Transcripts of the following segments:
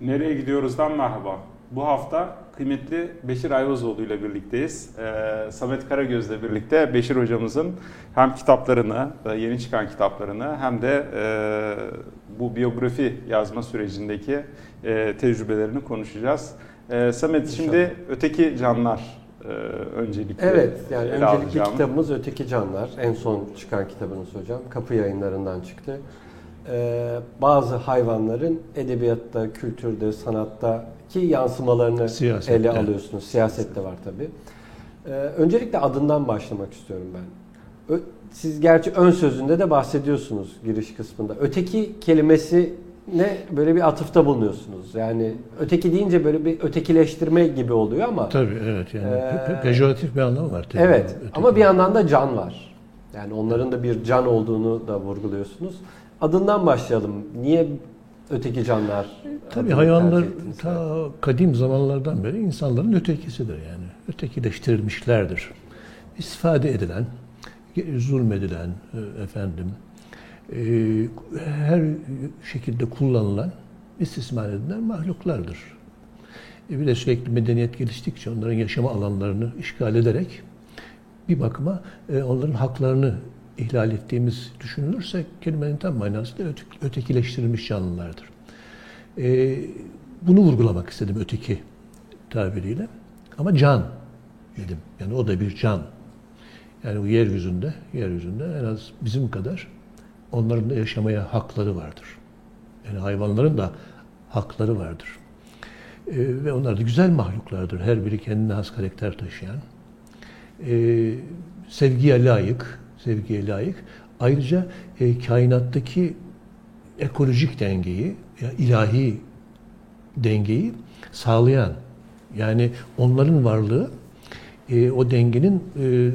Nereye gidiyoruzdan merhaba. Bu hafta kıymetli Beşir Ayvazoğlu ile birlikteyiz. Ee, Samet Karagöz ile birlikte Beşir hocamızın hem kitaplarını, e, yeni çıkan kitaplarını hem de e, bu biyografi yazma sürecindeki e, tecrübelerini konuşacağız. E, Samet İnşallah. şimdi Öteki Canlar e, öncelikle Evet, yani öncelikli alacağım. kitabımız Öteki Canlar. En son çıkan kitabınız hocam. Kapı yayınlarından çıktı. Ee, bazı hayvanların edebiyatta, kültürde, sanattaki yansımalarını Siyasette. ele alıyorsunuz. Siyasette var tabii. Ee, öncelikle adından başlamak istiyorum ben. Ö- Siz gerçi ön sözünde de bahsediyorsunuz giriş kısmında. Öteki kelimesi ne böyle bir atıfta bulunuyorsunuz. Yani öteki deyince böyle bir ötekileştirme gibi oluyor ama Tabii evet yani Ee, pe- pe- pejoratif bir anlamı var. tabii. Evet Öteki. ama bir yandan da can var. Yani onların da bir can olduğunu da vurguluyorsunuz. Adından başlayalım. Niye öteki canlar? Tabii hayvanlar ta kadim zamanlardan beri insanların ötekisidir yani. Ötekileştirilmişlerdir. İstifade edilen, zulmedilen e, efendim e, her şekilde kullanılan, istismar edilen mahluklardır. E bir de sürekli medeniyet geliştikçe onların yaşama alanlarını işgal ederek bir bakıma onların haklarını ihlal ettiğimiz düşünülürse kelimenin tam manası öte- ötekileştirilmiş canlılardır. E, bunu vurgulamak istedim öteki tabiriyle. Ama can dedim. Yani o da bir can. Yani bu yeryüzünde, yeryüzünde en az bizim kadar onların da yaşamaya hakları vardır. Yani hayvanların da hakları vardır. E, ve onlar da güzel mahluklardır. Her biri kendine has karakter taşıyan. E, sevgiye layık, sevgiye layık. Ayrıca e, kainattaki ekolojik dengeyi, ya ilahi dengeyi sağlayan, yani onların varlığı e, o dengenin e,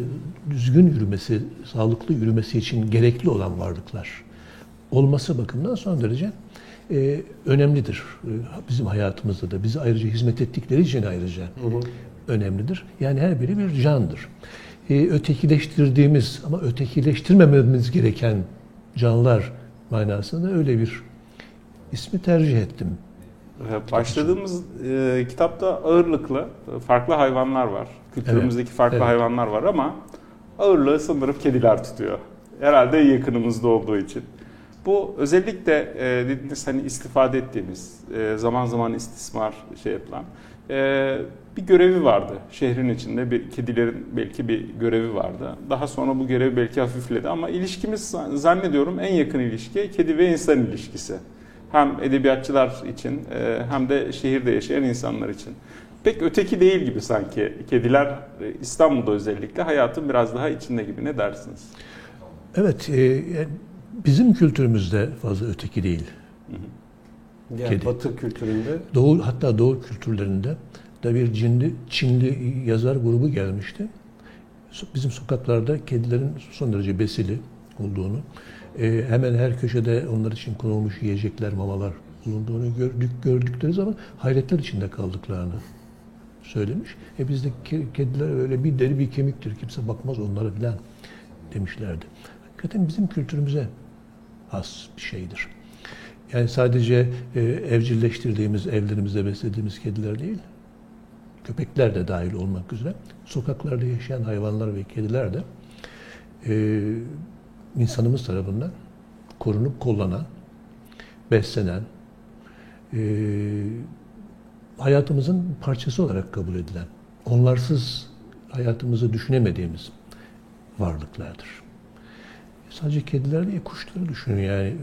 düzgün yürümesi, sağlıklı yürümesi için gerekli olan varlıklar olması bakımından son derece e, önemlidir. E, bizim hayatımızda da bize ayrıca hizmet ettikleri için ayrıca önemlidir. Yani her biri bir candır. E, ötekileştirdiğimiz ama ötekileştirmememiz gereken canlılar manasında öyle bir ismi tercih ettim. Ee, Başladığımız e, kitapta ağırlıklı farklı hayvanlar var. Kültürümüzdeki farklı evet. hayvanlar var ama ağırlığı sanırım kediler tutuyor. Herhalde yakınımızda olduğu için. Bu özellikle e, dediğiniz hani istifade ettiğimiz, e, zaman zaman istismar şey yapılan e, bir görevi vardı. Şehrin içinde bir kedilerin belki bir görevi vardı. Daha sonra bu görevi belki hafifledi ama ilişkimiz zannediyorum en yakın ilişki kedi ve insan ilişkisi hem edebiyatçılar için e, hem de şehirde yaşayan insanlar için. Pek öteki değil gibi sanki kediler e, İstanbul'da özellikle hayatın biraz daha içinde gibi ne dersiniz? Evet, e, bizim kültürümüzde fazla öteki değil. Yani Kedi. Batı kültüründe Doğu hatta Doğu kültürlerinde da bir Çinli, Çinli yazar grubu gelmişti. Bizim sokaklarda kedilerin son derece besili olduğunu, e, hemen her köşede onlar için konulmuş yiyecekler, mamalar bulunduğunu gördük, gördükleri zaman hayretler içinde kaldıklarını söylemiş. E bizde ke- kediler öyle bir deri bir kemiktir, kimse bakmaz onlara filan demişlerdi. Hakikaten bizim kültürümüze has bir şeydir. Yani sadece e, evcilleştirdiğimiz, evlerimizde beslediğimiz kediler değil, köpekler de dahil olmak üzere sokaklarda yaşayan hayvanlar ve kediler de e, insanımız tarafından korunup kollanan, beslenen, e, hayatımızın parçası olarak kabul edilen, onlarsız hayatımızı düşünemediğimiz varlıklardır. Sadece kediler değil, kuşları düşünün yani.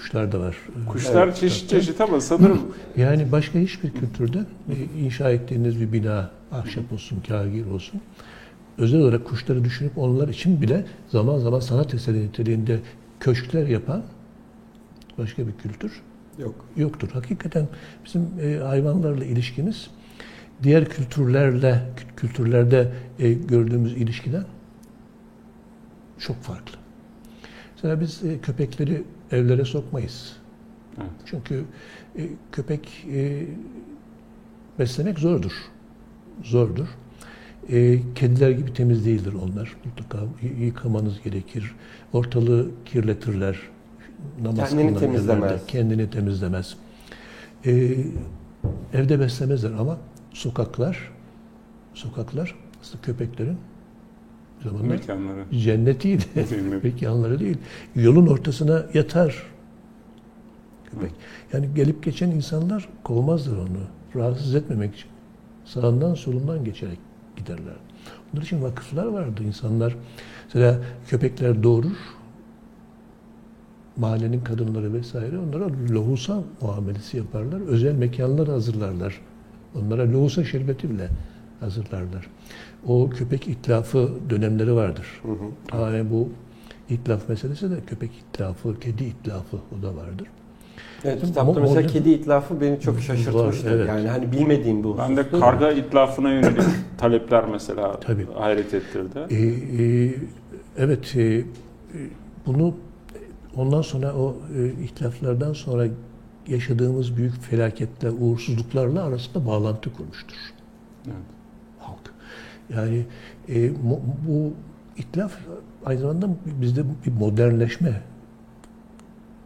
Kuşlar da var. Kuşlar Evet, çeşit tabii. çeşit ama sanırım Yani başka hiçbir kültürde e, inşa ettiğiniz bir bina, ahşap olsun, kagir olsun, özel olarak kuşları düşünüp onlar için bile zaman zaman sanat eseri niteliğinde köşkler yapan başka bir kültür yok. yoktur. Hakikaten bizim e, hayvanlarla ilişkimiz diğer kültürlerle kültürlerde e, gördüğümüz ilişkiden çok farklı. Mesela biz e, köpekleri evlere sokmayız. Evet. Çünkü e, köpek e, beslemek zordur. Zordur. E, kediler gibi temiz değildir onlar. Mutlaka yıkamanız gerekir. Ortalığı kirletirler. Namaz Kendini temizlemez. yerlerde Kendini temizlemez. e, evde beslemezler ama sokaklar sokaklar aslında köpeklerin zamanlar Mekanları. cennetiydi. Mekanları değil. Yolun ortasına yatar köpek. Yani gelip geçen insanlar kovmazlar onu. Rahatsız etmemek için. Sağından solundan geçerek giderler. Bunun için vakıflar vardı. İnsanlar mesela köpekler doğurur. Mahallenin kadınları vesaire onlara lohusa muamelesi yaparlar. Özel mekanlar hazırlarlar. Onlara lohusa şerbeti bile hazırlarlar. O köpek itlafı dönemleri vardır. Yani bu itlaf meselesi de köpek itlafı, kedi itlafı o da vardır. Evet, kitapta mesela modern- kedi itlafı beni çok şaşırtmıştı. Evet. Yani hani bilmediğim bu. Ben de karga itlafına yönelik talepler mesela Tabii. hayret ettirdi. Ee, e, evet, e, bunu ondan sonra o e, ihtilaflardan sonra yaşadığımız büyük felaketler, uğursuzluklarla arasında bağlantı kurmuştur Evet. Yani e, bu itlaf aynı zamanda bizde bir modernleşme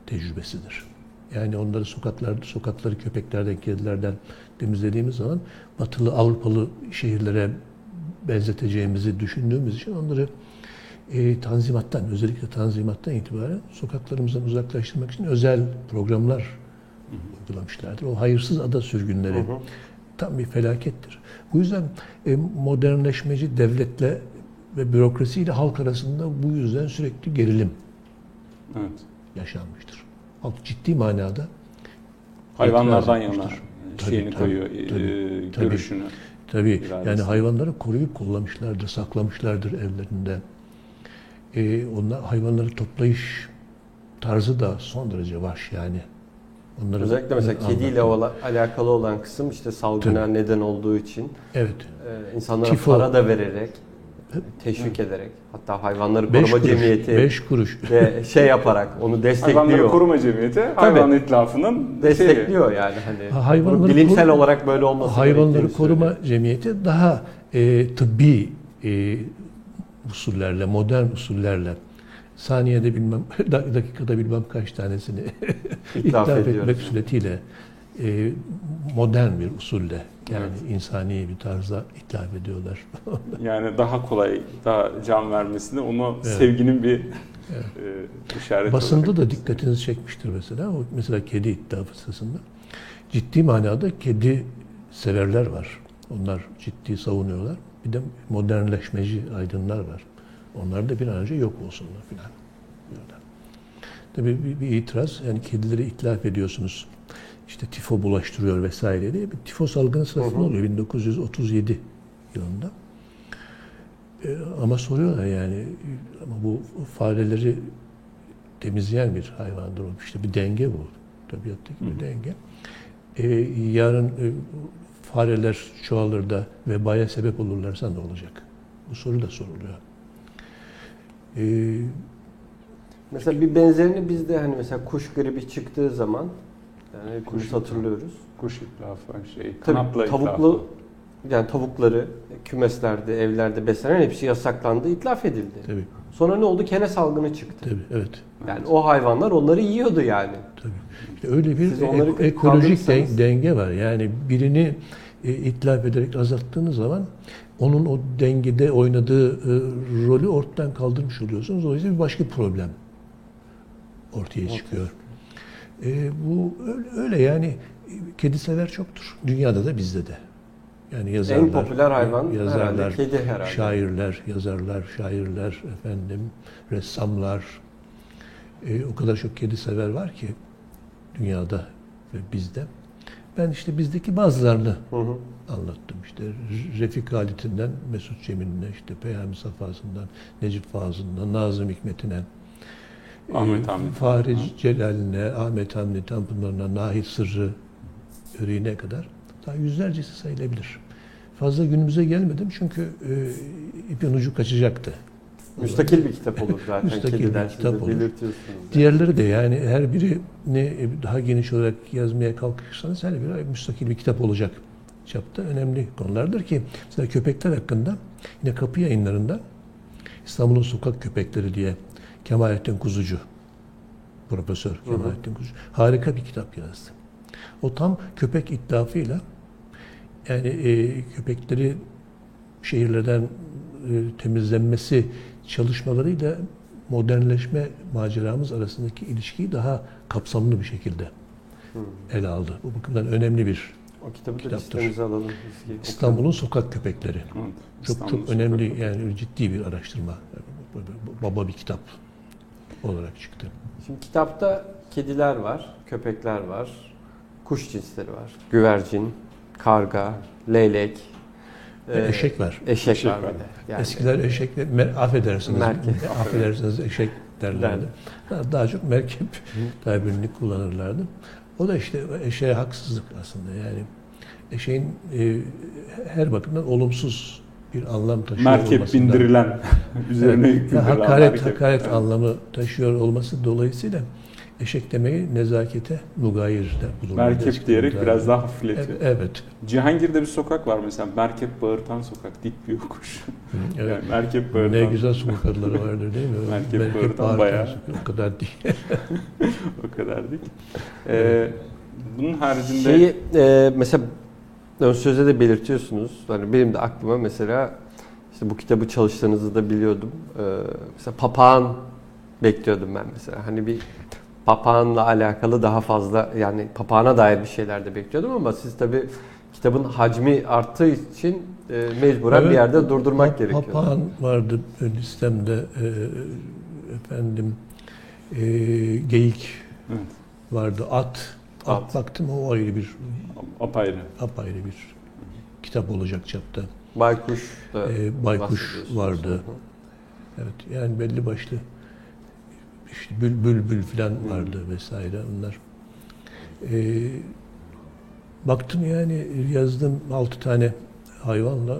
tecrübesidir. Yani onları sokaklar, sokakları köpeklerden, kedilerden temizlediğimiz zaman batılı Avrupalı şehirlere benzeteceğimizi düşündüğümüz için onları e, tanzimattan, özellikle tanzimattan itibaren sokaklarımızdan uzaklaştırmak için özel programlar uygulamışlardır. O hayırsız ada sürgünleri Hı hı. tam bir felakettir. Bu yüzden e, modernleşmeci devletle ve bürokrasiyle halk arasında bu yüzden sürekli gerilim Evet. yaşanmıştır. Halk ciddi manada Hayvanlardan yana. Tabii, şeyini tabii, koyuyor, tabii, e, tabii. görüşünü. tabii İradesi. yani hayvanları koruyup kollamışlardır, saklamışlardır evlerinde. E, onlar hayvanları toplayış tarzı da son derece vahşi yani. Onları Özellikle mesela anlatmak. kediyle ola- alakalı olan kısım işte salgına neden olduğu için Evet. e, insanlara Tifo. para da vererek, teşvik ederek, hatta hayvanları Beş koruma kuruş, cemiyeti beş kuruş. ve şey yaparak onu Hayvanları destekliyor. Koruma Cemiyeti hayvan itlafının şeyi. destekliyor yani hani. Ha, hayvanları bilimsel koru- olarak böyle olması Hayvanları Koruma söylüyor. Cemiyeti daha e, tıbbi e, usullerle, modern usullerle saniyede bilmem, dak- dakikada bilmem kaç tanesini İtlaf itlaf ediyor. etmek suretiyle e, modern bir usulle yani insani bir tarzda itlaf ediyorlar. Yani daha kolay, daha can vermesini onu Evet. sevginin bir Evet. e, işareti Basında da dikkatinizi çekmiştir mesela. O mesela kedi itlafı sırasında. Ciddi manada kedi severler var. Onlar ciddi savunuyorlar. Bir de modernleşmeci aydınlar var. Onlar da bir an önce yok olsunlar filan. diyorlar. Tabii bir, bir itiraz. Yani kedileri itlaf ediyorsunuz. İşte tifo bulaştırıyor vesaire diye bir tifo salgını sırasında oluyor 1937 yılında. E, ama soruyorlar yani ama bu fareleri temizleyen bir hayvandır. İşte bir denge bu. Tabiattaki bir denge. E, yarın e, fareler çoğalır da vebaya sebep olurlarsa ne olacak? Bu soru da soruluyor. E, Mesela bir benzerini bizde hani mesela kuş gribi çıktığı zaman yani hepimiz Kuş hatırlıyoruz. Kuş itlafı, şey, Tabii kanatlı tavuklu yani tavukları kümeslerde, evlerde beslenen hepsi yasaklandı, itlaf edildi. tabii, Sonra ne oldu? Kene salgını çıktı. tabii, evet. Yani o hayvanlar onları yiyordu yani. Tabii. İşte öyle bir Siz onları ek- ekolojik de- kaldırırsanız- denge var. Yani birini e, itlaf ederek azalttığınız zaman onun o dengede oynadığı e, rolü ortadan kaldırmış oluyorsunuz. O yüzden bir başka problem ortaya çıkıyor. E, bu öyle, öyle yani kedi sever çoktur. Dünyada da bizde de. Yani yazarlar, en popüler hayvan yazarlar, herhalde kedi herhalde. şairler, yazarlar, şairler, efendim, ressamlar. E, o kadar çok kedi sever var ki dünyada ve bizde. Ben işte bizdeki bazılarını Hı hı. anlattım. İşte Refik Halit'inden Mesut Cemil'ine, işte Peyami Safası'ndan, Necip Fazıl'ından, Nazım Hikmet'ine, Ahmet Hamdi Fahri. Celal'ine, Ahmet Hamdi Tanpınar'ına, Nahit Sırrı Örüğü'ne kadar daha yüzlercesi sayılabilir. Fazla günümüze gelmedim çünkü e, ipin ucu kaçacaktı. Müstakil bir kitap olur zaten Müstakil bir kitap olur. belirtiyorsunuz. Diğerleri de yani her birini daha geniş olarak yazmaya kalkışsanız her biri müstakil bir kitap olacak çapta önemli konulardır ki mesela köpekler hakkında yine kapı yayınlarında İstanbul'un sokak köpekleri diye Kemalettin Kuzucu Profesör hı. Kemalettin Kuzucu harika bir kitap yazdı. O tam köpek itlafıyla yani e, köpekleri şehirlerden e, temizlenmesi çalışmalarıyla modernleşme maceramız arasındaki ilişkiyi daha kapsamlı bir şekilde ele aldı. Bu bakımdan önemli bir O kitabı da Kitaptır. listemize alalım. İstanbul'un sokak köpekleri. Evet, Çok İstanbul çok önemli Sokak. yani ciddi bir araştırma. Baba bir kitap olarak çıktı. Şimdi kitapta kediler var, köpekler var, kuş cinsleri var. Güvercin, karga, leylek, Ve e, eşek var. eşek, Eşek var var. Yani Eskiler mer- affedersiniz. Merkep. Affedersiniz eşek derlerdi. Derdi. Daha, çok merkep tabirini kullanırlardı. O da işte eşeğe haksızlık aslında yani. Eşeğin e, her bakımdan olumsuz bir anlam taşıyor Merkep olmasından- bindirilen, üzerine Evet, hakaret, hakaret Evet. anlamı taşıyor olması dolayısıyla eşek demeyi nezakete mugayir de bulunur. Merkep diyerek Mugayir. biraz daha hafifletiyor. Evet, evet. Cihangir'de bir sokak var mesela Merkep Bağırtan Sokak, dik bir yokuş. evet. Yani Merkep Bağırtan. Ne güzel sokak adları vardır değil mi? Merkep Bağırtan Bağırtan bayağı. sokak, O kadar değil. o kadar dik. Ee, bunun haricinde Şeyi e, mesela ön sözde de belirtiyorsunuz. Hani benim de aklıma mesela işte bu kitabı çalıştığınızı da biliyordum. E, mesela papağan bekliyordum ben mesela. Hani bir papağanla alakalı daha fazla yani papağana dair bir şeyler de bekliyordum ama siz tabii kitabın hacmi arttığı için e, mecburen Evet, bir yerde durdurmak pa- gerekiyor. Papağan vardı listemde e, efendim e, geyik Evet. vardı at. At, At. baktım o ayrı bir apayrı. apayrı bir kitap olacak çapta. Baykuş da E, baykuş vardı. Hı. Evet yani belli başlı işte bül bülbül falan vardı vesaire onlar. Ee, baktım yani yazdım altı tane hayvanla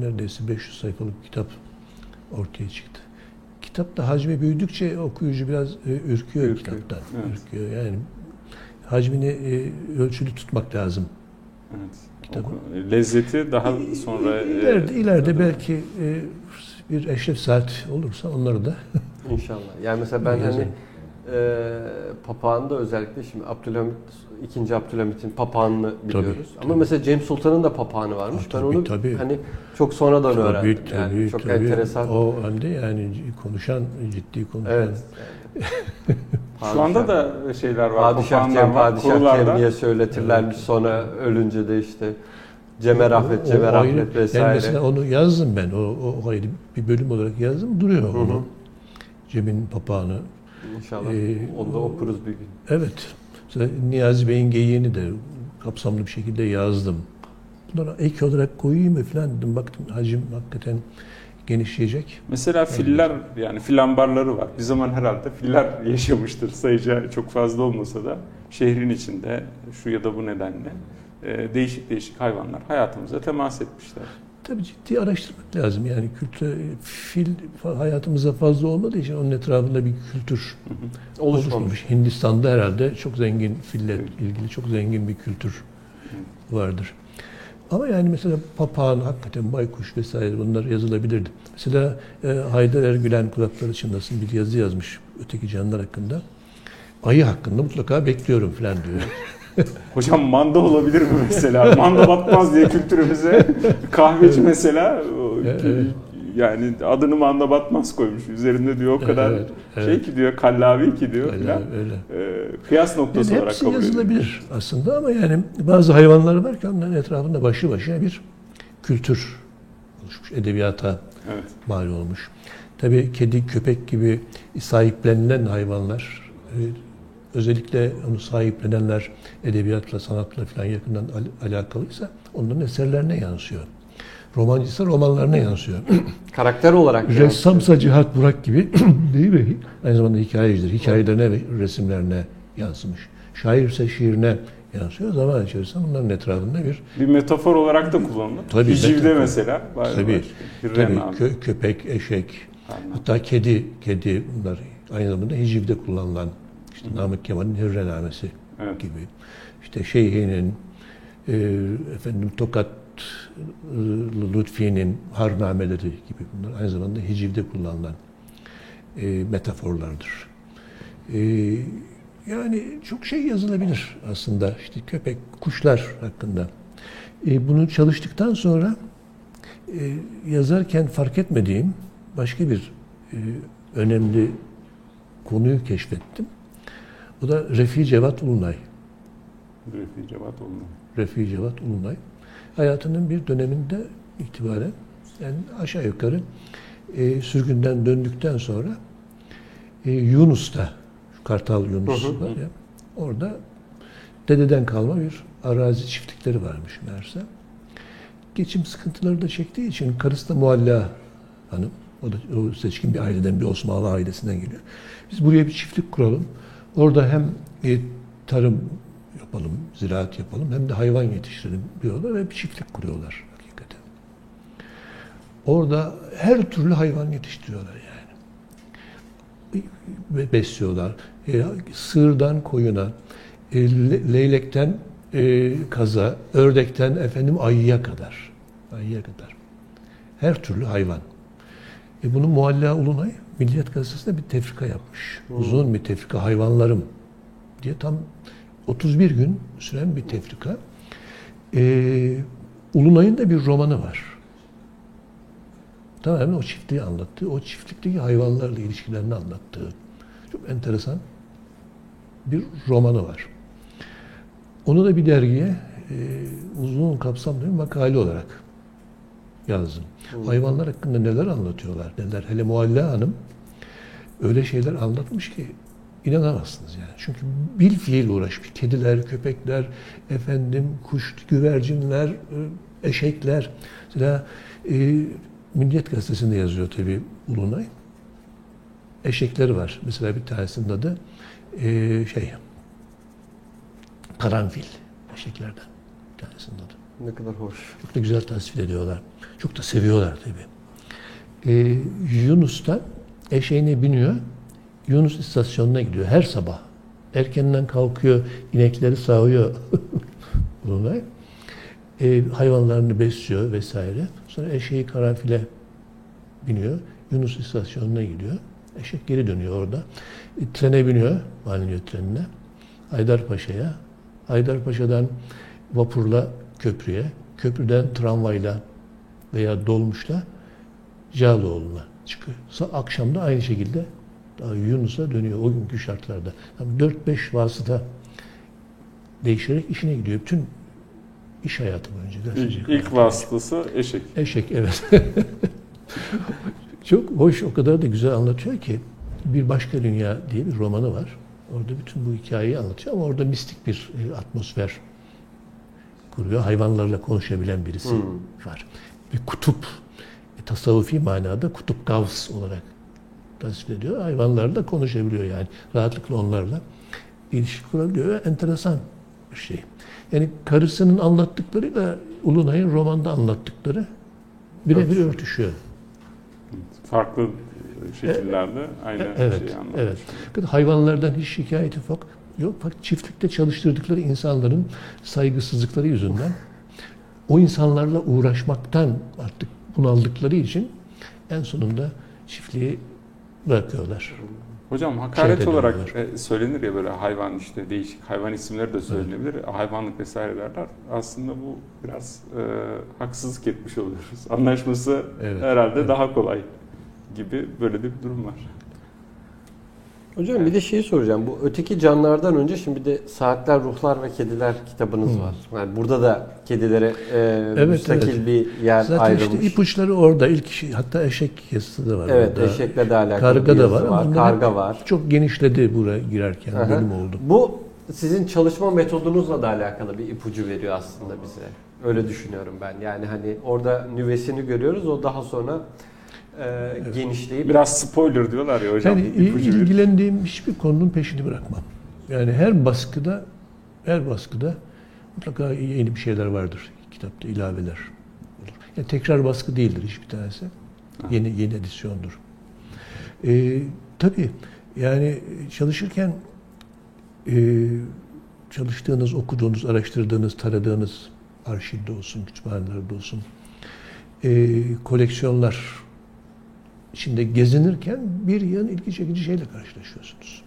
neredeyse 500 sayfalık kitap ortaya çıktı. Kitap da hacmi büyüdükçe okuyucu biraz e, ürküyor, Ürküyor, kitaptan. evet. Ürküyor yani. Hacmini e, ölçülü tutmak lazım. Evet. Kitabı. Oku- Lezzeti daha sonra e, İleride, ileride belki e, bir eşref saat olursa onları da İnşallah. Yani mesela ben hani e, papağanda özellikle şimdi Abdülhamit ikinci Abdülhamit'in papağanını biliyoruz. Ama tabii. mesela Cem Sultan'ın da papağanı varmış. Ha, ben tabii, onu tabii. hani çok sonradan Tabii, öğrendim. tabii, yani çok tabii. enteresan. O halde yani konuşan, ciddi konuşan. Evet. şu anda da şeyler var. Padişah papağanlar Cem, var, Padişah kurularda. Cem diye söyletirlermiş. Sonra ölünce de işte Ceme Rahmet, Ceme. Rahmet vesaire. Yani mesela onu yazdım ben. O, o, o ayrı bir bölüm olarak yazdım. Duruyor Hı hı. onu. Cem'in papağanı. İnşallah Ee, onu da okuruz bir gün. Evet. Mesela Niyazi Bey'in geyiğini de kapsamlı bir şekilde yazdım. Bunları ek olarak koyayım mı falan dedim. Baktım hacim hakikaten genişleyecek. Mesela filler yani fil ambarları var. Bir zaman herhalde filler yaşamıştır sayıca çok fazla olmasa da şehrin içinde şu ya da bu nedenle e, değişik değişik hayvanlar hayatımıza temas etmişler. Tabii ciddi araştırmak lazım. Yani kültür, fil hayatımızda fazla olmadığı için onun etrafında bir kültür Oluşmamış. oluşmamış. Hindistan'da herhalde çok zengin fille ilgili çok zengin bir kültür vardır. Ama yani mesela papağan, hakikaten baykuş vesaire bunlar yazılabilirdi. Mesela e, Haydar Ergülen kulakları çınlasın bir yazı yazmış öteki canlılar hakkında. Ayı hakkında mutlaka bekliyorum falan diyor. Hocam manda olabilir mi mesela? Manda batmaz diye kültürümüze kahveci mesela Evet, yani adını manda batmaz koymuş. Üzerinde diyor o kadar Evet, şey evet. ki diyor kallavi ki diyor Öyle, filan. öyle. E, kıyas noktası Yani olarak kabul ediyor. yazılabilir aslında ama yani bazı hayvanlar var ki onların etrafında başlı başına bir kültür oluşmuş, edebiyata Evet. mal olmuş. Tabii kedi, köpek gibi sahiplenilen hayvanlar, e, özellikle onu sahiplenenler edebiyatla, sanatla falan yakından al- alakalıysa onların eserlerine yansıyor. Romancıysa romanlarına yansıyor. Karakter olarak. Ressamsa Cihat Burak gibi değil mi? Aynı zamanda hikayecidir. Hikayelerine ve resimlerine yansımış. Şairse şiirine yansıyor. Zaman içerisinde bunların etrafında bir Bir metafor olarak da kullanılır. Tabii, Hicivde mesela. Var, Tabii, var. Tabii abi. kö- köpek, eşek, Aynen. hatta kedi, kedi bunlar aynı zamanda hicivde kullanılan işte Namık Kemal'in Hürrenamesi Evet. gibi. İşte Şeyhi'nin, e, efendim Tokat e, Lütfi'nin harnameleri gibi bunlar aynı zamanda hicivde kullanılan e, metaforlardır. E, Yani çok şey yazılabilir aslında. İşte köpek, kuşlar hakkında. E, bunu çalıştıktan sonra e, yazarken fark etmediğim başka bir e, önemli konuyu keşfettim. O da Refi Cevat Ulunay. Refi Cevat olmuyor. Refi Cevat Ulunay. Hayatının bir döneminde itibaren yani aşağı yukarı e, sürgünden döndükten sonra e, Yunus'ta, şu Kartal Yunus var ya, orada dededen kalma bir arazi çiftlikleri varmış meğerse. Geçim sıkıntıları da çektiği için karısı da Mualla Hanım, o da o seçkin bir aileden, bir Osmanlı ailesinden geliyor. Biz buraya bir çiftlik kuralım. Orada hem e, tarım yapalım, ziraat yapalım hem de hayvan yetiştirelim diyorlar ve bir çiftlik kuruyorlar hakikaten. Orada her türlü hayvan yetiştiriyorlar yani. Besliyorlar. E, sığırdan koyuna, e, le- leylekten e, kaza, ördekten efendim ayıya kadar. Ayıya kadar. Her türlü hayvan. E bunu Mualla Ulunay Milliyet Gazetesi'nde bir tefrika yapmış. Uzun bir tefrika hayvanlarım diye tam 31 gün süren bir tefrika. E, Ulunay'ın da bir romanı var. Tamamen o çiftliği anlattığı, o çiftlikteki hayvanlarla ilişkilerini anlattığı çok enteresan bir romanı var. Onu da bir dergiye e, uzun kapsamlı bir makale olarak yazdım. Hayvanlar hakkında neler anlatıyorlar, neler. Hele Mualla Hanım öyle şeyler anlatmış ki inanamazsınız yani. Çünkü bil fiil uğraşmış. Kediler, köpekler, efendim kuş, güvercinler, e, eşekler. Mesela e, Milliyet Gazetesi'nde yazıyor tabii Ulunay. Eşekleri var. Mesela bir tanesinin adı e, şey karanfil eşeklerden bir tanesinin adı. Ne kadar hoş. Çok da güzel tasvir ediyorlar. Çok da seviyorlar tabii. Ee, Yunus'ta eşeğine biniyor. Yunus istasyonuna gidiyor her sabah. Erkenden kalkıyor, inekleri sağıyor. Bunlar. Ee, hayvanlarını besliyor vesaire. Sonra eşeği karanfile biniyor. Yunus istasyonuna gidiyor. Eşek geri dönüyor orada. E, trene biniyor, banliyö trenine. Haydarpaşa'ya. Haydarpaşa'dan vapurla köprüye, köprüden tramvayla veya dolmuşla Cağaloğlu'na çıkıyor. Akşam da aynı şekilde daha Yunus'a dönüyor o günkü şartlarda. Yani 4-5 vasıta değişerek işine gidiyor. Bütün iş hayatı boyunca. İlk, ilk vasıtası eşek. Eşek evet. Çok hoş, o kadar da güzel anlatıyor ki Bir Başka Dünya diye bir romanı var. Orada bütün bu hikayeyi anlatıyor ama orada mistik bir e, atmosfer kuruyor. Hayvanlarla konuşabilen birisi Hmm. var. Bir kutup, e, tasavvufi manada kutup gavs olarak tasvir ediyor. Hayvanlarla konuşabiliyor yani. Rahatlıkla onlarla ilişki kurabiliyor. Ve enteresan bir şey. Yani karısının anlattıklarıyla Ulunay'ın romanda anlattıkları birebir örtüşüyor. Farklı şekillerde aynı Evet, şeyi anlatmış. evet. Hayvanlardan hiç şikayeti yok. Yok fakat çiftlikte çalıştırdıkları insanların saygısızlıkları yüzünden o insanlarla uğraşmaktan artık bunaldıkları için en sonunda çiftliği bırakıyorlar. Hocam hakaret olarak diyorlar. e, söylenir ya böyle hayvan işte değişik hayvan isimleri de söylenebilir. Hayvanlık vesaire derler. Aslında bu biraz e, haksızlık etmiş oluyoruz. Anlaşması Evet, herhalde evet. daha kolay gibi böyle bir durum var. Hocam bir de şeyi soracağım. Bu öteki canlardan önce şimdi de Saatler, Ruhlar ve Kediler kitabınız Hı. var. Yani burada da kedilere e, müstakil evet. bir yer Zaten ayrılmış. işte ipuçları orada ilk şey, hatta eşek yazısı da var. evet, orada. eşekle de alakalı Karga da var. var. Karga var. Çok genişledi buraya girerken Aha. bölüm oldu. Bu sizin çalışma metodunuzla da alakalı bir ipucu veriyor aslında bize. Öyle düşünüyorum ben. Yani hani orada nüvesini görüyoruz. O daha sonra e, genişleyip Biraz spoiler diyorlar ya hocam. Yani ilgilendiğim hiçbir konunun peşini bırakmam. Yani her baskıda her baskıda mutlaka yeni bir şeyler vardır. Kitapta ilaveler olur. Yani tekrar baskı değildir hiçbir tanesi. Yeni yeni edisyondur. Ee, tabii yani çalışırken e, çalıştığınız, okuduğunuz, araştırdığınız, taradığınız arşivde olsun, kütüphanelerde olsun e, koleksiyonlar içinde gezinirken bir yan ilgi çekici şeyle karşılaşıyorsunuz.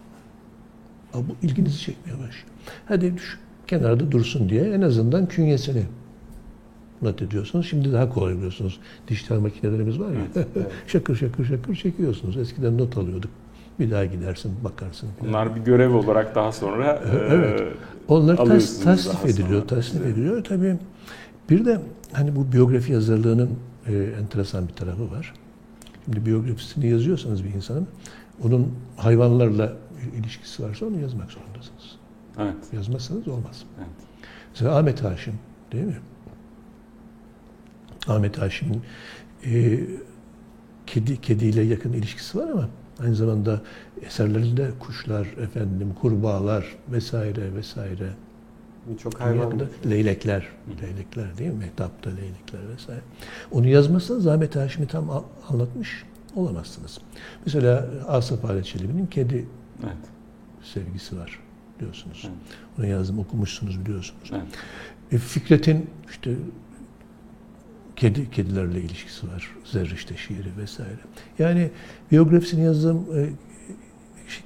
Ama bu ilginizi çekmeye başlıyor. Hadi şu kenarda dursun diye en azından künyesini not ediyorsunuz. Şimdi daha kolay biliyorsunuz. Dijital makinelerimiz var ya. Evet, evet. şakır şakır şakır çekiyorsunuz. Eskiden not alıyorduk. Bir daha gidersin, bakarsın. falan. Bunlar bir görev olarak daha sonra Evet. e, Onlar tas, tasnif ediliyor, sonra. tasnif Evet. ediliyor. Tabii bir de hani bu biyografi yazarlığının e, enteresan bir tarafı var. Şimdi biyografisini yazıyorsanız bir insanın onun hayvanlarla ilişkisi varsa onu yazmak zorundasınız. evet. Yazmazsanız olmaz. Evet. Mesela Ahmet Haşim değil mi? Ahmet Haşim'in e, kedi kediyle yakın ilişkisi var ama aynı zamanda eserlerinde kuşlar, efendim kurbağalar vesaire vesaire Birçok hayvan. Leylekler, leylekler değil mi? Mehtapta leylekler vesaire. Onu yazmazsanız Ahmet Haşim'i tam anlatmış olamazsınız. Mesela Asaf Halet Çelebi'nin kedi Evet. sevgisi var biliyorsunuz. Evet. Onu yazdım, okumuşsunuz biliyorsunuz. Evet. E, Fikret'in işte kedi kedilerle ilişkisi var. Zerrişte şiiri vesaire. Yani biyografisini yazdığım e,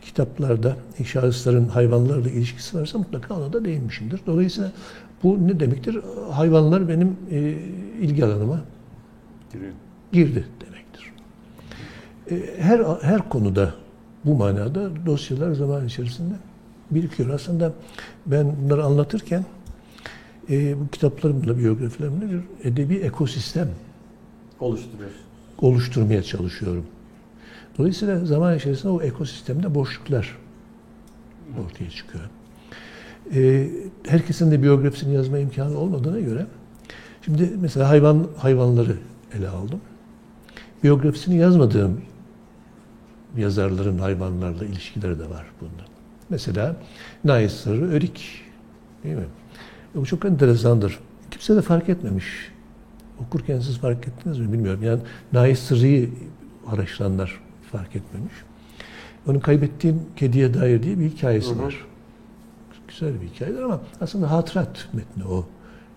kitaplarda şahısların hayvanlarla ilişkisi varsa mutlaka ona da değinmişimdir. Dolayısıyla bu ne demektir? Hayvanlar benim e, ilgi alanıma girdi demektir. E, Her her konuda bu manada dosyalar zaman içerisinde birikiyor. Aslında ben bunları anlatırken e, bu kitaplarımla, biyografilerimle bir edebi ekosistem oluşturuyorsun. oluşturmaya çalışıyorum. Dolayısıyla zaman içerisinde o ekosistemde boşluklar ortaya çıkıyor. E, herkesin de biyografisini yazma imkanı olmadığına göre şimdi mesela hayvan hayvanları ele aldım. Biyografisini yazmadığım yazarların hayvanlarla ilişkileri de var bunda. Mesela Nais Sırrı Örik değil mi? E, Bu çok enteresandır. Kimse de fark etmemiş. Okurken siz fark ettiniz mi bilmiyorum. Yani Nais araştıranlar fark etmemiş. Onun kaybettiğim kediye dair diye bir hikayesi var. Güzel bir hikayedir ama aslında hatırat metni o.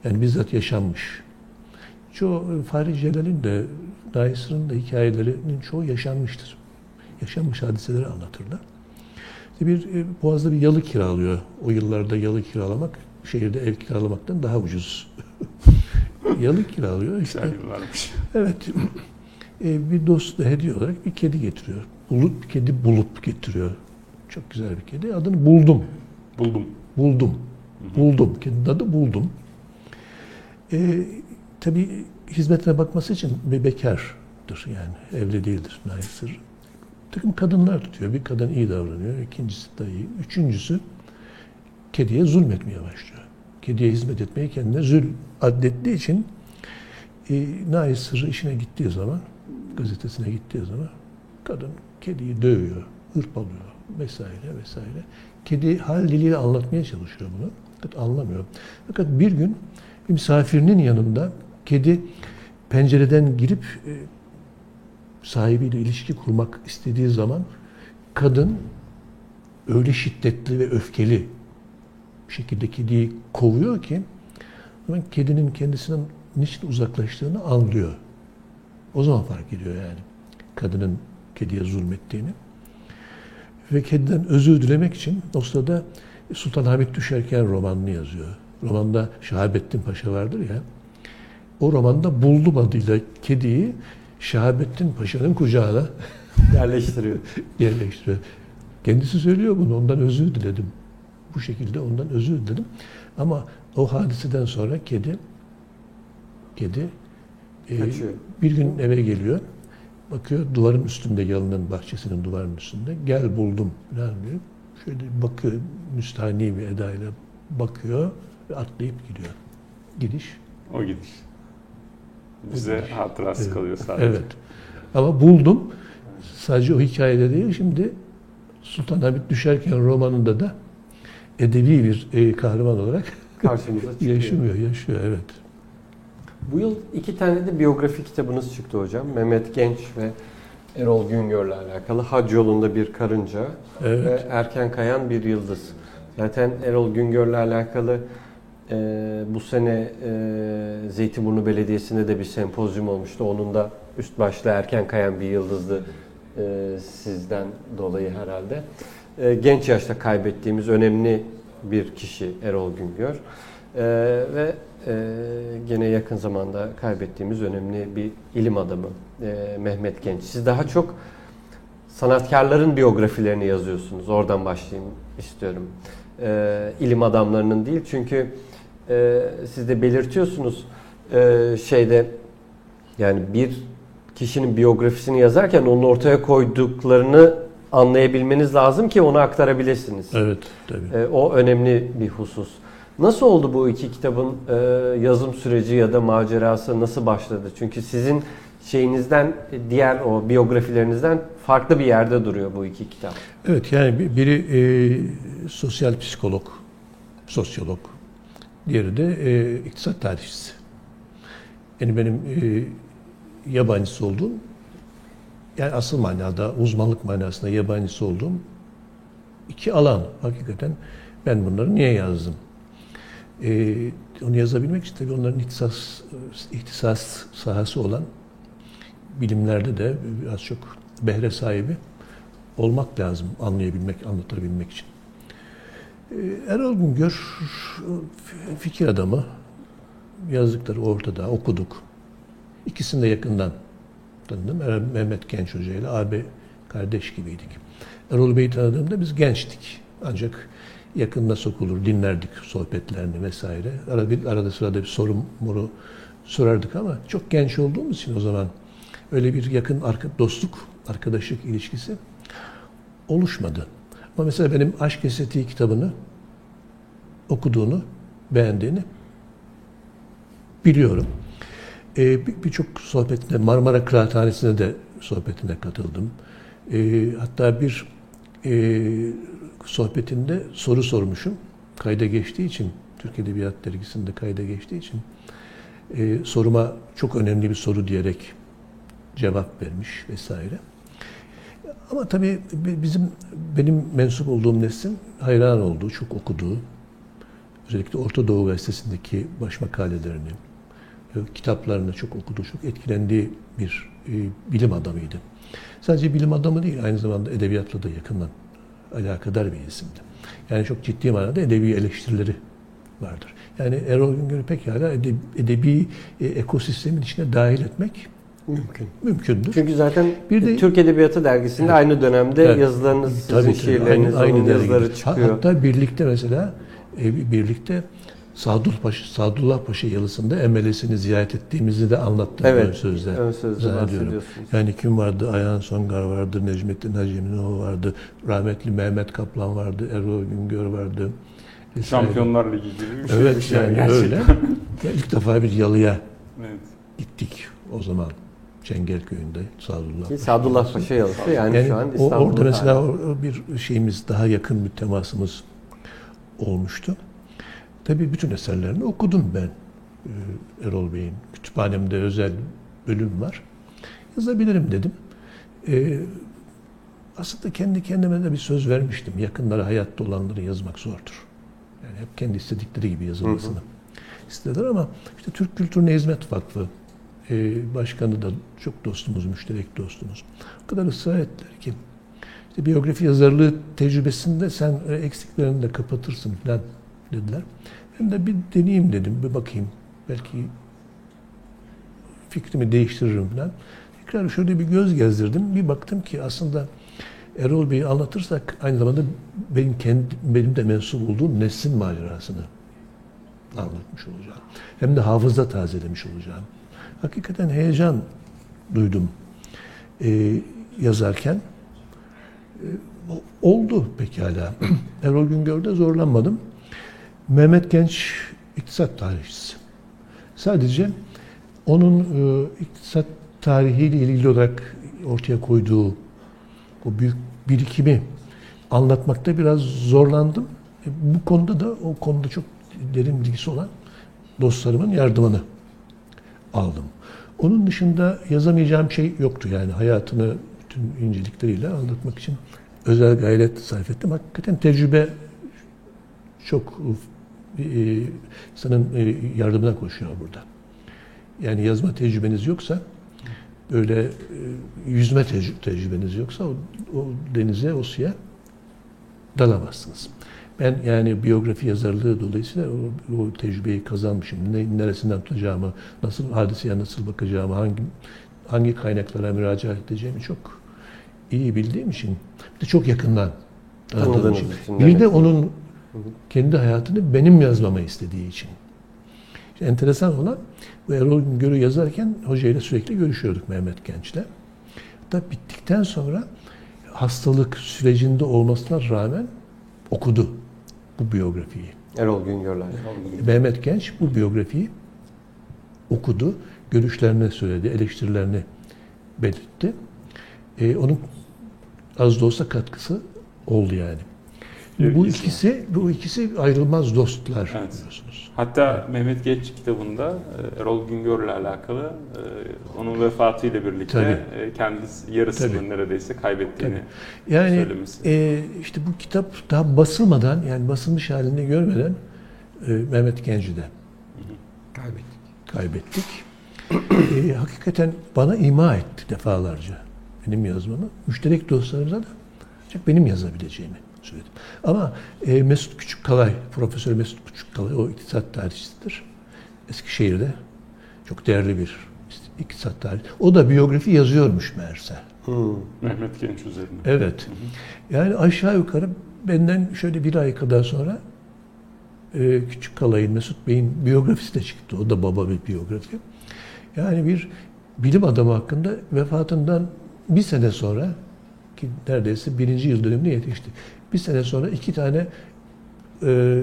Yani bizzat yaşanmış. Çoğu Fahri Celal'in de Nais Sırrı'nın da hikayelerinin çoğu yaşanmıştır. Yaşanmış hadiseleri anlatırlar. İşte bir e, Boğaz'da bir yalı kiralıyor. O yıllarda yalı kiralamak şehirde ev kiralamaktan daha ucuz. yalı kiralıyor. İşte yıllarmış. Evet. E, bir dost da hediye olarak bir kedi getiriyor. Bulup kedi bulup getiriyor. Çok güzel bir kedi. Adını buldum. Buldum. Buldum. Buldum. Kedinin adı buldum. E, tabii hizmetine bakması için bir bekardır yani. Evli değildir Naisir. Bir takım kadınlar tutuyor. Bir kadın iyi davranıyor. ikincisi da iyi. Üçüncüsü kediye zulmetmeye başlıyor. Kediye hizmet etmeyi kendine zül addettiği için e, Nais Sırrı işine gittiği zaman, gazetesine gittiği zaman kadın kediyi dövüyor, hırpalıyor vesaire vesaire. Kedi hal diliyle anlatmaya çalışıyor bunu. Fakat anlamıyor. Fakat bir gün bir misafirinin yanında kedi pencereden girip e, sahibiyle ilişki kurmak istediği zaman kadın öyle şiddetli ve öfkeli bir şekilde kediyi kovuyor ki kedinin kendisinden niçin uzaklaştığını anlıyor. O zaman fark ediyor yani kadının kediye zulmettiğini. Ve kediden özür dilemek için o sırada Sultanahmet Düşerken romanını yazıyor. Romanda Şahabettin Paşa vardır ya. O romanda buldum adıyla kediyi Şahabettin Paşa'nın kucağına Yerleştiriyor. yerleştiriyor. Kendisi söylüyor bunu. Ondan özür diledim. Bu şekilde ondan özür diledim. Ama o hadiseden sonra kedi kedi e, Kaçıyor. bir gün eve geliyor. Bakıyor duvarın üstünde yalının bahçesinin duvarın üstünde. Gel buldum falan diyor. Şöyle bakıyor müstahni bir edayla bakıyor ve atlayıp gidiyor. Gidiş. O gidiş. Bize gidiş. hatırası Evet. kalıyor sadece. Evet. Ama buldum. Sadece o hikayede değil. Şimdi Sultanahmet Düşerken romanında da edebi bir e, kahraman olarak Karşımıza çıkıyor. yaşamıyor, yaşıyor. Evet. Bu yıl iki tane de biyografi kitabınız çıktı hocam. Mehmet Genç ve Erol Güngör'le alakalı. Hac yolunda bir karınca Evet. ve Erken Kayan bir yıldız. Zaten Erol Güngör'le alakalı e, bu sene e, Zeytinburnu Belediyesi'nde de bir sempozyum olmuştu. Onun da üst başlı Erken Kayan bir yıldızdı e, sizden dolayı herhalde. e, genç yaşta kaybettiğimiz önemli bir kişi Erol Güngör. E, ve e, gene yakın zamanda kaybettiğimiz önemli bir ilim adamı e, Mehmet Genç. Siz daha çok sanatkarların biyografilerini yazıyorsunuz. Oradan başlayayım istiyorum. E, ilim adamlarının değil çünkü e, siz de belirtiyorsunuz e, şeyde yani bir kişinin biyografisini yazarken onun ortaya koyduklarını anlayabilmeniz lazım ki onu aktarabilirsiniz. Evet, tabii. E, o önemli bir husus. Nasıl oldu bu iki kitabın e, yazım süreci ya da macerası nasıl başladı? Çünkü sizin şeyinizden diğer o biyografilerinizden farklı bir yerde duruyor bu iki kitap. Evet yani bir- biri e, sosyal psikolog, sosyolog. Diğeri de e, iktisat tarihçisi. Yani benim e, yabancısı olduğum, yani asıl manada, uzmanlık manasında yabancısı olduğum iki alan. Hakikaten ben bunları niye yazdım? E, onu yazabilmek için tabii onların ihtisas, ihtisas sahası olan bilimlerde de biraz çok behre sahibi olmak lazım anlayabilmek, anlatabilmek için. Ee, Erol Güngör fikir adamı. Yazdıkları ortada, okuduk. İkisini de yakından tanıdım. Mehmet Genç Hoca ile abi kardeş gibiydik. Erol Bey'i tanıdığımda biz gençtik. Ancak yakında sokulur, dinlerdik sohbetlerini vesaire. Arada, bir, arada sırada bir soru moru sorardık ama çok genç olduğumuz için o zaman öyle bir yakın arka, dostluk, arkadaşlık ilişkisi oluşmadı. Ama mesela benim Aşk Estetiği kitabını okuduğunu, beğendiğini biliyorum. Ee, bir- Birçok sohbetine, Marmara Kıraathanesi'ne de sohbetine katıldım. Ee, hatta bir e, sohbetinde soru sormuşum. Kayda geçtiği için, Türk Edebiyat Dergisi'nde kayda geçtiği için e, soruma çok önemli bir soru diyerek cevap vermiş vesaire. Ama tabii bi- bizim benim mensup olduğum neslin hayran olduğu, çok okuduğu, özellikle Orta Doğu Gazetesi'ndeki baş makalelerini, e, kitaplarını çok okuduğu, çok etkilendiği bir e, bilim adamıydı. Sadece bilim adamı değil, aynı zamanda edebiyatla da yakından alakadar bir isimdi. Yani çok ciddi manada edebi eleştirileri vardır. Yani Erol Güngör'ü pekala edebi, edebi e, ekosistemin içine dahil etmek Mümkün. mümkündür. Çünkü zaten Bir de- Türk Edebiyatı Dergisi'nde Evet. aynı dönemde Evet. yazılarınız, sizin Tabii, tabii. şiirleriniz, Aynı- aynı yazıları dergide. Çıkıyor. Hatta birlikte mesela e, birlikte Sadullah Paşa, Sadullah Paşa yalısında emelesini ziyaret ettiğimizi de anlattım Evet, ön sözde. ön sözde zannediyorum. Yani kim vardı? Ayhan Songar vardı, Necmettin Haceminoğlu vardı, rahmetli Mehmet Kaplan vardı, Erol Güngör vardı. vesaire. Şampiyonlar Ligi gibi bir şey. Evet yani gerçekten. öyle. Ya ilk defa bir yalıya Evet. gittik o zaman. Çengelköy'ünde Sadullah Ki Paşa Sadullah yalısı. Paşa yalısı yani, Yani şu an İstanbul'da. orada mesela bir şeyimiz daha yakın bir temasımız olmuştu. Tabii bütün eserlerini okudum ben e, Erol Bey'in. Kütüphanemde özel bölüm var. Yazabilirim dedim. E, aslında kendi kendime de bir söz vermiştim. Yakınları hayatta olanları yazmak zordur. Yani hep kendi istedikleri gibi yazılmasını istediler ama işte Türk Kültürüne Hizmet Vakfı e, başkanı da çok dostumuz, müşterek dostumuz. O kadar ısrar ettiler ki işte biyografi yazarlığı tecrübesinde sen eksiklerini de kapatırsın falan dediler. Ben de bir deneyeyim dedim, bir bakayım. Belki fikrimi değiştiririm falan. Tekrar şöyle bir göz gezdirdim. Bir baktım ki aslında Erol Bey'i anlatırsak aynı zamanda benim kendi benim de mensup olduğum neslin macerasını anlatmış olacağım. Hem de hafıza tazelemiş olacağım. Hakikaten heyecan duydum ee, yazarken. Ee, oldu pekala. Erol Güngör'de zorlanmadım. Mehmet Genç iktisat tarihçisi. Sadece onun e, iktisat tarihiyle ilgili olarak ortaya koyduğu o büyük birikimi anlatmakta biraz zorlandım. E, Bu konuda da o konuda çok derin bilgisi olan dostlarımın yardımını aldım. Onun dışında yazamayacağım şey yoktu yani hayatını bütün incelikleriyle anlatmak için özel gayret sarf ettim. Hakikaten tecrübe çok insanın e, yardımına koşuyor burada. Yani yazma tecrübeniz yoksa böyle e, yüzme tec- tecrübeniz yoksa o, o denize, o suya dalamazsınız. Ben yani biyografi yazarlığı dolayısıyla o, o tecrübeyi kazanmışım. Ne, neresinden tutacağımı, nasıl hadiseye nasıl bakacağımı, hangi hangi kaynaklara müracaat edeceğimi çok iyi bildiğim için, bir de çok yakından tanıdığım için. Bir de onun kendi hayatını benim yazmamı istediği için. İşte enteresan olan bu Erol Güngör'ü yazarken hocayla sürekli görüşüyorduk Mehmet Genç'le. Hatta bittikten sonra hastalık sürecinde olmasına rağmen okudu bu biyografiyi. Erol Güngörler. Mehmet Genç bu biyografiyi okudu, görüşlerini söyledi, eleştirilerini belirtti. Ee, onun az da olsa katkısı oldu yani. Evet, bu ikisi bu ikisi ayrılmaz dostlar Evet. biliyorsunuz. Hatta Mehmet Geç kitabında e, Erol Güngör'le alakalı e, onun vefatıyla birlikte Tabii. e, kendisi yarısını Tabii. neredeyse kaybettiğini Yani söylemesi. e, işte bu kitap daha basılmadan yani basılmış halini görmeden e, Mehmet Genç'i de Kaybettik. kaybettik. E, hakikaten bana ima etti defalarca benim yazmamı. Müşterek dostlarımıza da ancak benim yazabileceğimi söyledim. Ama e, Mesut Küçükkalay, Profesör Mesut Küçükkalay o iktisat tarihçisidir. Eskişehir'de çok değerli bir iktisat tarihi. O da biyografi yazıyormuş meğerse. Hmm. Mehmet Genç üzerine. Evet. Yani aşağı yukarı benden şöyle bir ay kadar sonra e, Küçük Kalay'ın, Mesut Bey'in biyografisi de çıktı. O da baba bir biyografi. Yani bir bilim adamı hakkında vefatından bir sene sonra ki neredeyse birinci yıl dönümüne yetişti. Bir sene sonra iki tane e,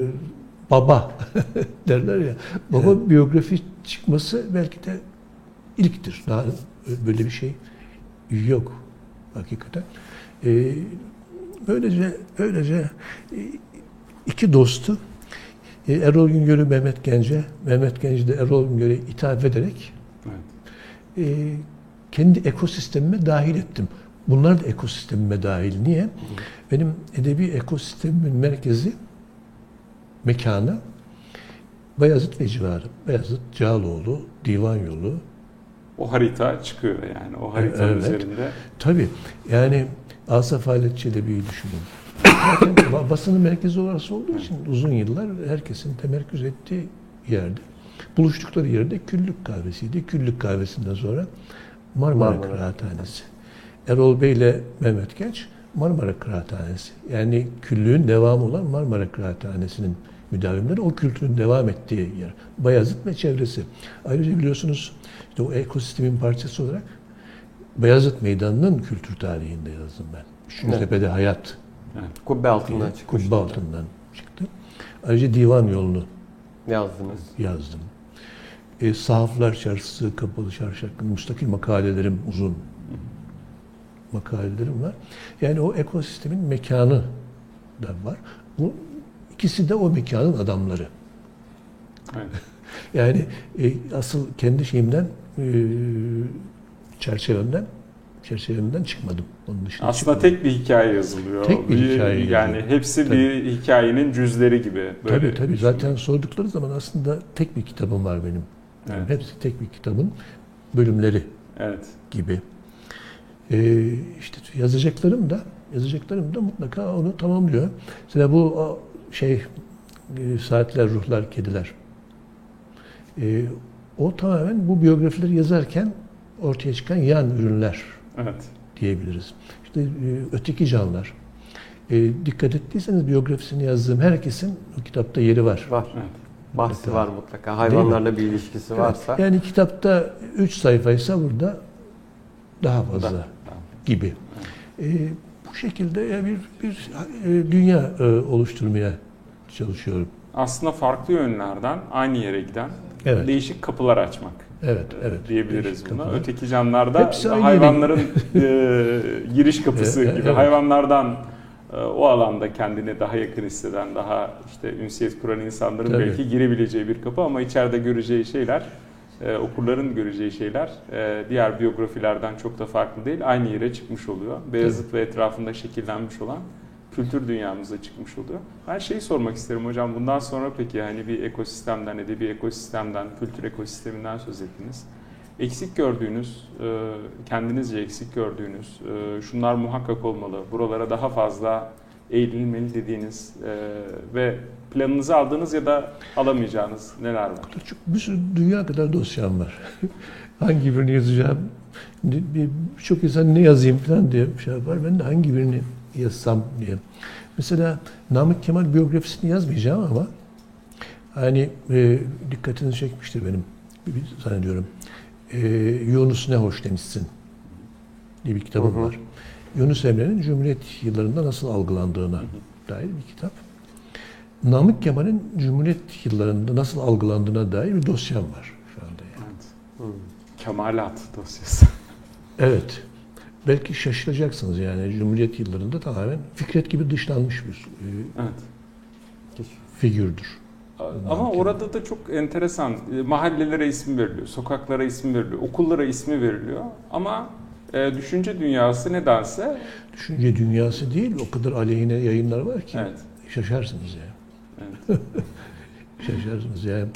baba derler ya. Baba biyografi çıkması belki de ilktir. Daha böyle bir şey yok hakikaten. Ee, böylece böylece e, iki dostu e, Erol Güngör'ü Mehmet Gence, Mehmet Genci de Erol Güngör'e ithaf ederek Evet. e, kendi ekosistemime dahil ettim. Bunlar da ekosistemime dahil. Niye? Benim edebi ekosistemimin merkezi, mekanı Bayazıt ve civarı. Bayazıt, Cağaloğlu, Divan Yolu, O harita çıkıyor yani. O haritanın Evet. üzerinde. Tabii. Yani Asaf Halet Çelebi'yi düşünün. Zaten ba- basının merkezi orası olduğu için uzun yıllar herkesin temerküz ettiği yerde. Buluştukları yerde Küllük Kahvesi'ydi. Küllük Kahvesi'nden sonra Marmara, Marmara. Kıraathanesi. Erol Bey ile Mehmet Genç Marmara Kıraathanesi. Yani küllüğün devamı olan Marmara Kıraathanesi'nin müdavimleri o kültürün devam ettiği yer. Bayazıt ve çevresi. Ayrıca biliyorsunuz işte o ekosistemin parçası olarak Beyazıt Meydanı'nın kültür tarihinde yazdım ben. Üçüncütepe'de hayat Kubbe altından çıkmış. kubbe altından çıktı. Ayrıca divan yolunu Yazdınız. yazdım. E, Sahaflar Çarşısı, Kapalı Çarşı hakkında müstakil makalelerim uzun makalelerim var. Yani o ekosistemin mekanı da var. Bu ikisi de o mekanın adamları. Evet. Yani e, asıl kendi şeyimden e, çerçevemden çerçevemden çıkmadım. Onun dışında Aslında çıkmadım. tek bir hikaye yazılıyor. Tek bir hikaye Yani hepsi Tabii. bir hikayenin cüzleri gibi. Böyle Tabii tabii. düşünün. Zaten sordukları zaman aslında tek bir kitabım var benim. Yani Evet. Hepsi tek bir kitabın bölümleri Evet. gibi. Ee, işte yazacaklarım da yazacaklarım da mutlaka onu tamamlıyor. Mesela bu şey e, saatler, ruhlar, kediler. Ee, o tamamen bu biyografileri yazarken ortaya çıkan yan ürünler Evet. diyebiliriz. İşte e, öteki canlılar. E, dikkat ettiyseniz biyografisini yazdığım herkesin o kitapta yeri var. Var. Evet. Bahsi var mutlaka. Hayvanlarla bir ilişkisi varsa. Yani kitapta 3 sayfaysa burada daha fazla Da- gibi. E, bu şekilde bir bir e, dünya e, oluşturmaya çalışıyorum. Aslında farklı yönlerden aynı yere giden Evet. değişik kapılar açmak. Evet, evet. diyebiliriz buna. kapılar. Öteki Hepsi aynı hayvanların e, giriş kapısı Evet, gibi. evet. Hayvanlardan e, o alanda kendini daha yakın hisseden, daha işte ünsiyet kuran insanların Tabii. belki girebileceği bir kapı ama içeride göreceği şeyler, e, okurların göreceği şeyler e, diğer biyografilerden çok da farklı değil. Aynı yere çıkmış oluyor. Beyazıt ve etrafında şekillenmiş olan kültür dünyamıza çıkmış oluyor. Ben şeyi sormak isterim hocam. Bundan sonra peki hani bir ekosistemden, edebi ekosistemden, kültür ekosisteminden söz ettiniz. Eksik gördüğünüz, e, kendinizce eksik gördüğünüz, e, şunlar muhakkak olmalı. Buralara daha fazla eğilinmeli dediğiniz e, ve planınızı aldığınız ya da alamayacağınız neler var? Çok, bir sürü dünya kadar dosyam var. hangi birini yazacağım? Birçok insan ne yazayım falan diye bir şey yapar. Ben de hangi birini yazsam diye. Mesela Namık Kemal biyografisini yazmayacağım ama hani e, dikkatinizi çekmiştir benim zannediyorum. E, Yunus ne hoş demişsin diye bir kitabım hı hı. var. Yunus Emre'nin Cumhuriyet yıllarında nasıl algılandığına dair bir kitap. Namık Kemal'in Cumhuriyet yıllarında nasıl algılandığına dair bir dosyam var şu anda. Yani. Evet. Hmm. Kemalat dosyası. Evet. Belki şaşıracaksınız yani Cumhuriyet yıllarında tamamen Fikret gibi dışlanmış bir e, evet. figürdür. Ama orada da çok enteresan. E, mahallelere isim veriliyor, sokaklara isim veriliyor, okullara ismi veriliyor. Ama e, düşünce dünyası nedense... Düşünce dünyası değil, o kadar aleyhine yayınlar var ki evet. şaşarsınız yani. Evet. Şaşarsınız yani.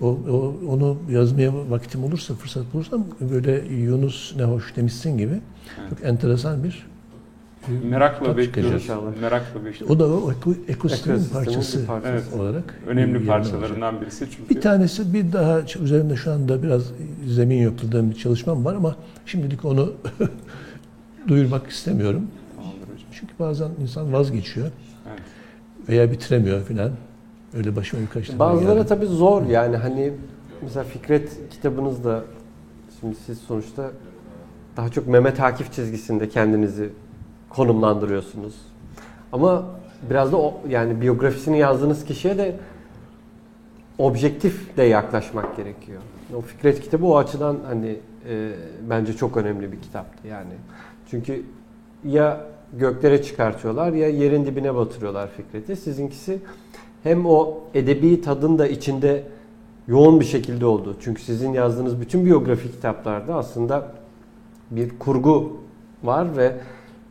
O, o, onu yazmaya vaktim olursa, fırsat bulursam böyle Yunus ne hoş demişsin gibi evet. çok enteresan bir Merakla bekliyoruz. Merakla bekliyoruz. O da o ekosistemin parçası, parçası evet. olarak. Önemli parçalarından olacak. birisi çünkü. Bir tanesi bir daha üzerinde şu anda biraz zemin yokladığım bir çalışmam var ama şimdilik onu duyurmak istemiyorum. Çünkü bazen insan vazgeçiyor. Evet. Veya bitiremiyor filan. Öyle başıma birkaç tane Bazıları tabii zor yani hani mesela Fikret kitabınızda şimdi siz sonuçta daha çok Mehmet Akif çizgisinde kendinizi konumlandırıyorsunuz. Ama biraz da o, yani biyografisini yazdığınız kişiye de objektif de yaklaşmak gerekiyor. O Fikret kitabı o açıdan hani e, bence çok önemli bir kitaptı yani. Çünkü ya göklere çıkartıyorlar ya yerin dibine batırıyorlar Fikret'i. Sizinkisi hem o edebi tadın da içinde yoğun bir şekilde oldu. Çünkü sizin yazdığınız bütün biyografi kitaplarda aslında bir kurgu var ve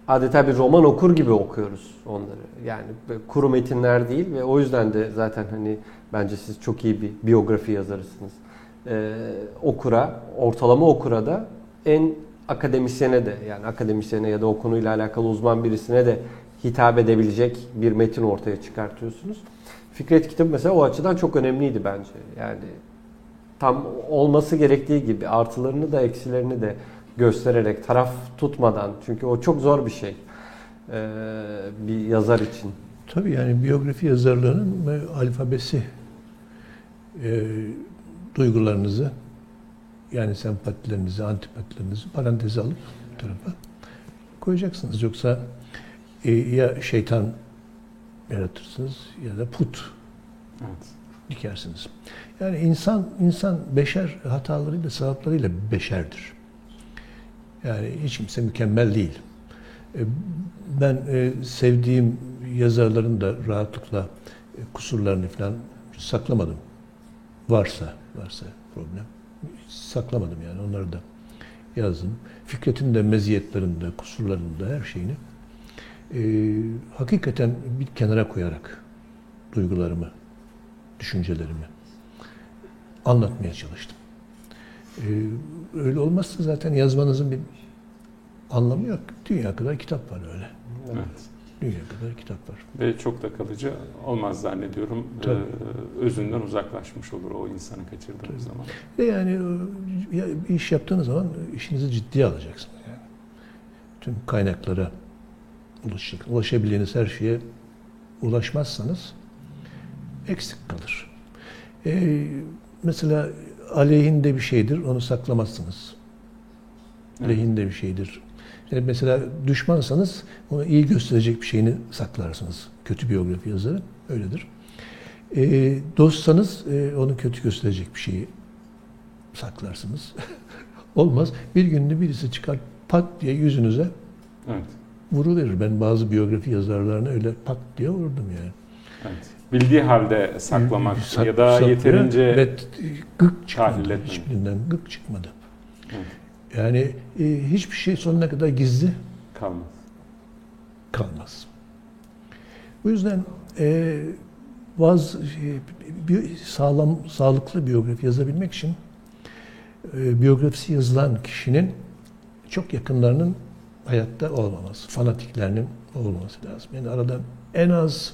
adeta bir roman okur gibi okuyoruz onları. Yani kuru metinler değil ve o yüzden de zaten hani bence siz çok iyi bir biyografi yazarısınız. Ee, okura, ortalama okura da en akademisyene de yani akademisyene ya da o konuyla alakalı uzman birisine de hitap edebilecek bir metin ortaya çıkartıyorsunuz. Fikret kitabı mesela o açıdan çok önemliydi bence. Yani tam olması gerektiği gibi artılarını da eksilerini de göstererek taraf tutmadan çünkü o çok zor bir şey ee, bir yazar için. Tabii yani biyografi yazarlığının alfabesi e, duygularınızı yani sempatilerinizi, antipatilerinizi paranteze alıp bir tarafa koyacaksınız. Yoksa e, ya şeytan yaratırsınız ya da put evet. dikersiniz. Yani insan insan beşer hatalarıyla, sevaplarıyla beşerdir. Yani hiç kimse mükemmel değil. E, ben e, sevdiğim yazarların da rahatlıkla e, kusurlarını falan saklamadım. Varsa, varsa problem. saklamadım yani onları da yazdım. Fikret'in de meziyetlerinde, kusurlarında her şeyini e, hakikaten bir kenara koyarak duygularımı, düşüncelerimi anlatmaya çalıştım. Ee, öyle olmazsa zaten yazmanızın bir anlamı yok. Dünya kadar kitap var öyle. Evet. Dünya kadar kitap var. Ve çok da kalıcı olmaz zannediyorum. Tabii. Ee, özünden uzaklaşmış olur o insanı kaçırdığınız Tabii. zaman. Ve yani ya bir iş yaptığınız zaman işinizi ciddiye alacaksınız. Yani. Tüm kaynaklara ulaşacak. Ulaşabildiğiniz her şeye ulaşmazsanız eksik kalır. Ee, mesela aleyhinde bir şeydir, onu saklamazsınız. Evet. Lehinde bir şeydir. Yani mesela düşmansanız onu iyi gösterecek bir şeyini saklarsınız. Kötü biyografi yazarı öyledir. E, dostsanız e, onu kötü gösterecek bir şeyi saklarsınız. Olmaz. Bir günde birisi çıkar pat diye yüzünüze evet. vuru verir. Ben bazı biyografi yazarlarına öyle pat diye vurdum yani. Evet bildiği halde saklamak Sak, ya da saklıyor, yeterince ve gık çıkmadı. Hiçbirinden gık çıkmadı. Evet. Yani e, hiçbir şey sonuna kadar gizli kalmaz. Kalmaz. Bu yüzden e, vaz e, bir sağlam sağlıklı biyografi yazabilmek için e, biyografisi yazılan kişinin çok yakınlarının hayatta olmaması, fanatiklerinin olması lazım. Yani arada en az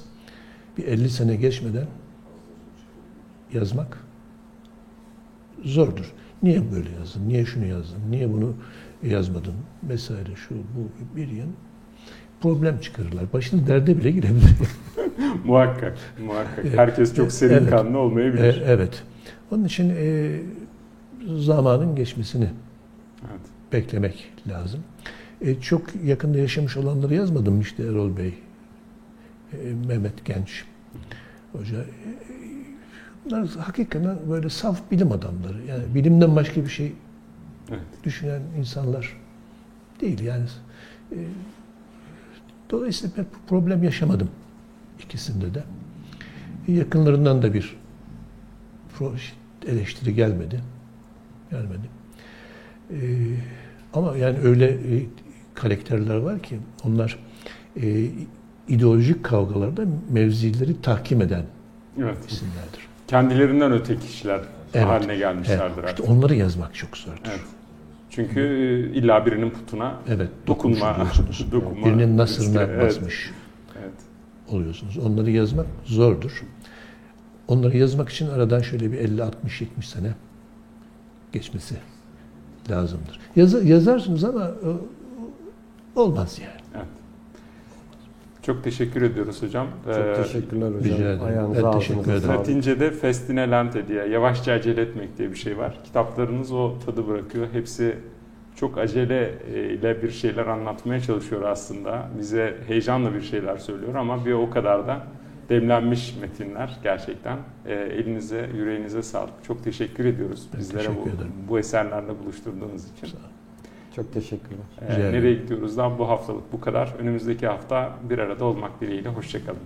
bir 50 sene geçmeden yazmak zordur. Niye böyle yazdın? Niye şunu yazdın? Niye bunu yazmadın? Vesaire şu bu bir yan problem çıkarırlar. Başını derde bile girebilir. muhakkak, muhakkak. Herkes çok serin Evet. kanlı olmayabilir. E, evet. Onun için e, zamanın geçmesini Evet. beklemek lazım. E, çok yakında yaşamış olanları yazmadım işte Erol Bey, Mehmet Genç Hoca. E, bunlar hakikaten böyle saf bilim adamları. Yani bilimden başka bir şey Evet. düşünen insanlar değil. Yani e, dolayısıyla ben problem yaşamadım ikisinde de. Yakınlarından da bir eleştiri gelmedi. Gelmedi. E, ama yani öyle e, karakterler var ki onlar e, ideolojik kavgalarda mevzileri tahkim eden evet. isimlerdir. Kendilerinden öte kişiler Evet. haline gelmişlerdir Evet, işte onları yazmak çok zordur. Evet. Çünkü e, illa birinin putuna Evet, dokunma, dokunma Birinin nasırına riski. Basmış Evet. oluyorsunuz. Onları yazmak zordur. Onları yazmak için aradan şöyle bir 50 60 70 sene geçmesi lazımdır. Yazı, yazarsınız ama e, olmaz yani. Evet. Çok teşekkür ediyoruz hocam. Çok Ee, teşekkürler hocam. rica ederim. Ayağınıza Ben teşekkür ederim. Latince'de festine lente diye yavaşça acele etmek diye bir şey var. Kitaplarınız o tadı bırakıyor. Hepsi çok acele e, ile bir şeyler anlatmaya çalışıyor aslında. Bize heyecanla bir şeyler söylüyor ama bir o kadar da demlenmiş metinler gerçekten. E, elinize, yüreğinize sağlık. Çok teşekkür ediyoruz Ben bizlere teşekkür bu, ederim. bu eserlerle buluşturduğunuz için. Sağ olun. Çok teşekkürler. E, ederim. nereye gidiyoruzdan bu haftalık bu kadar. Önümüzdeki hafta bir arada olmak dileğiyle. Hoşçakalın.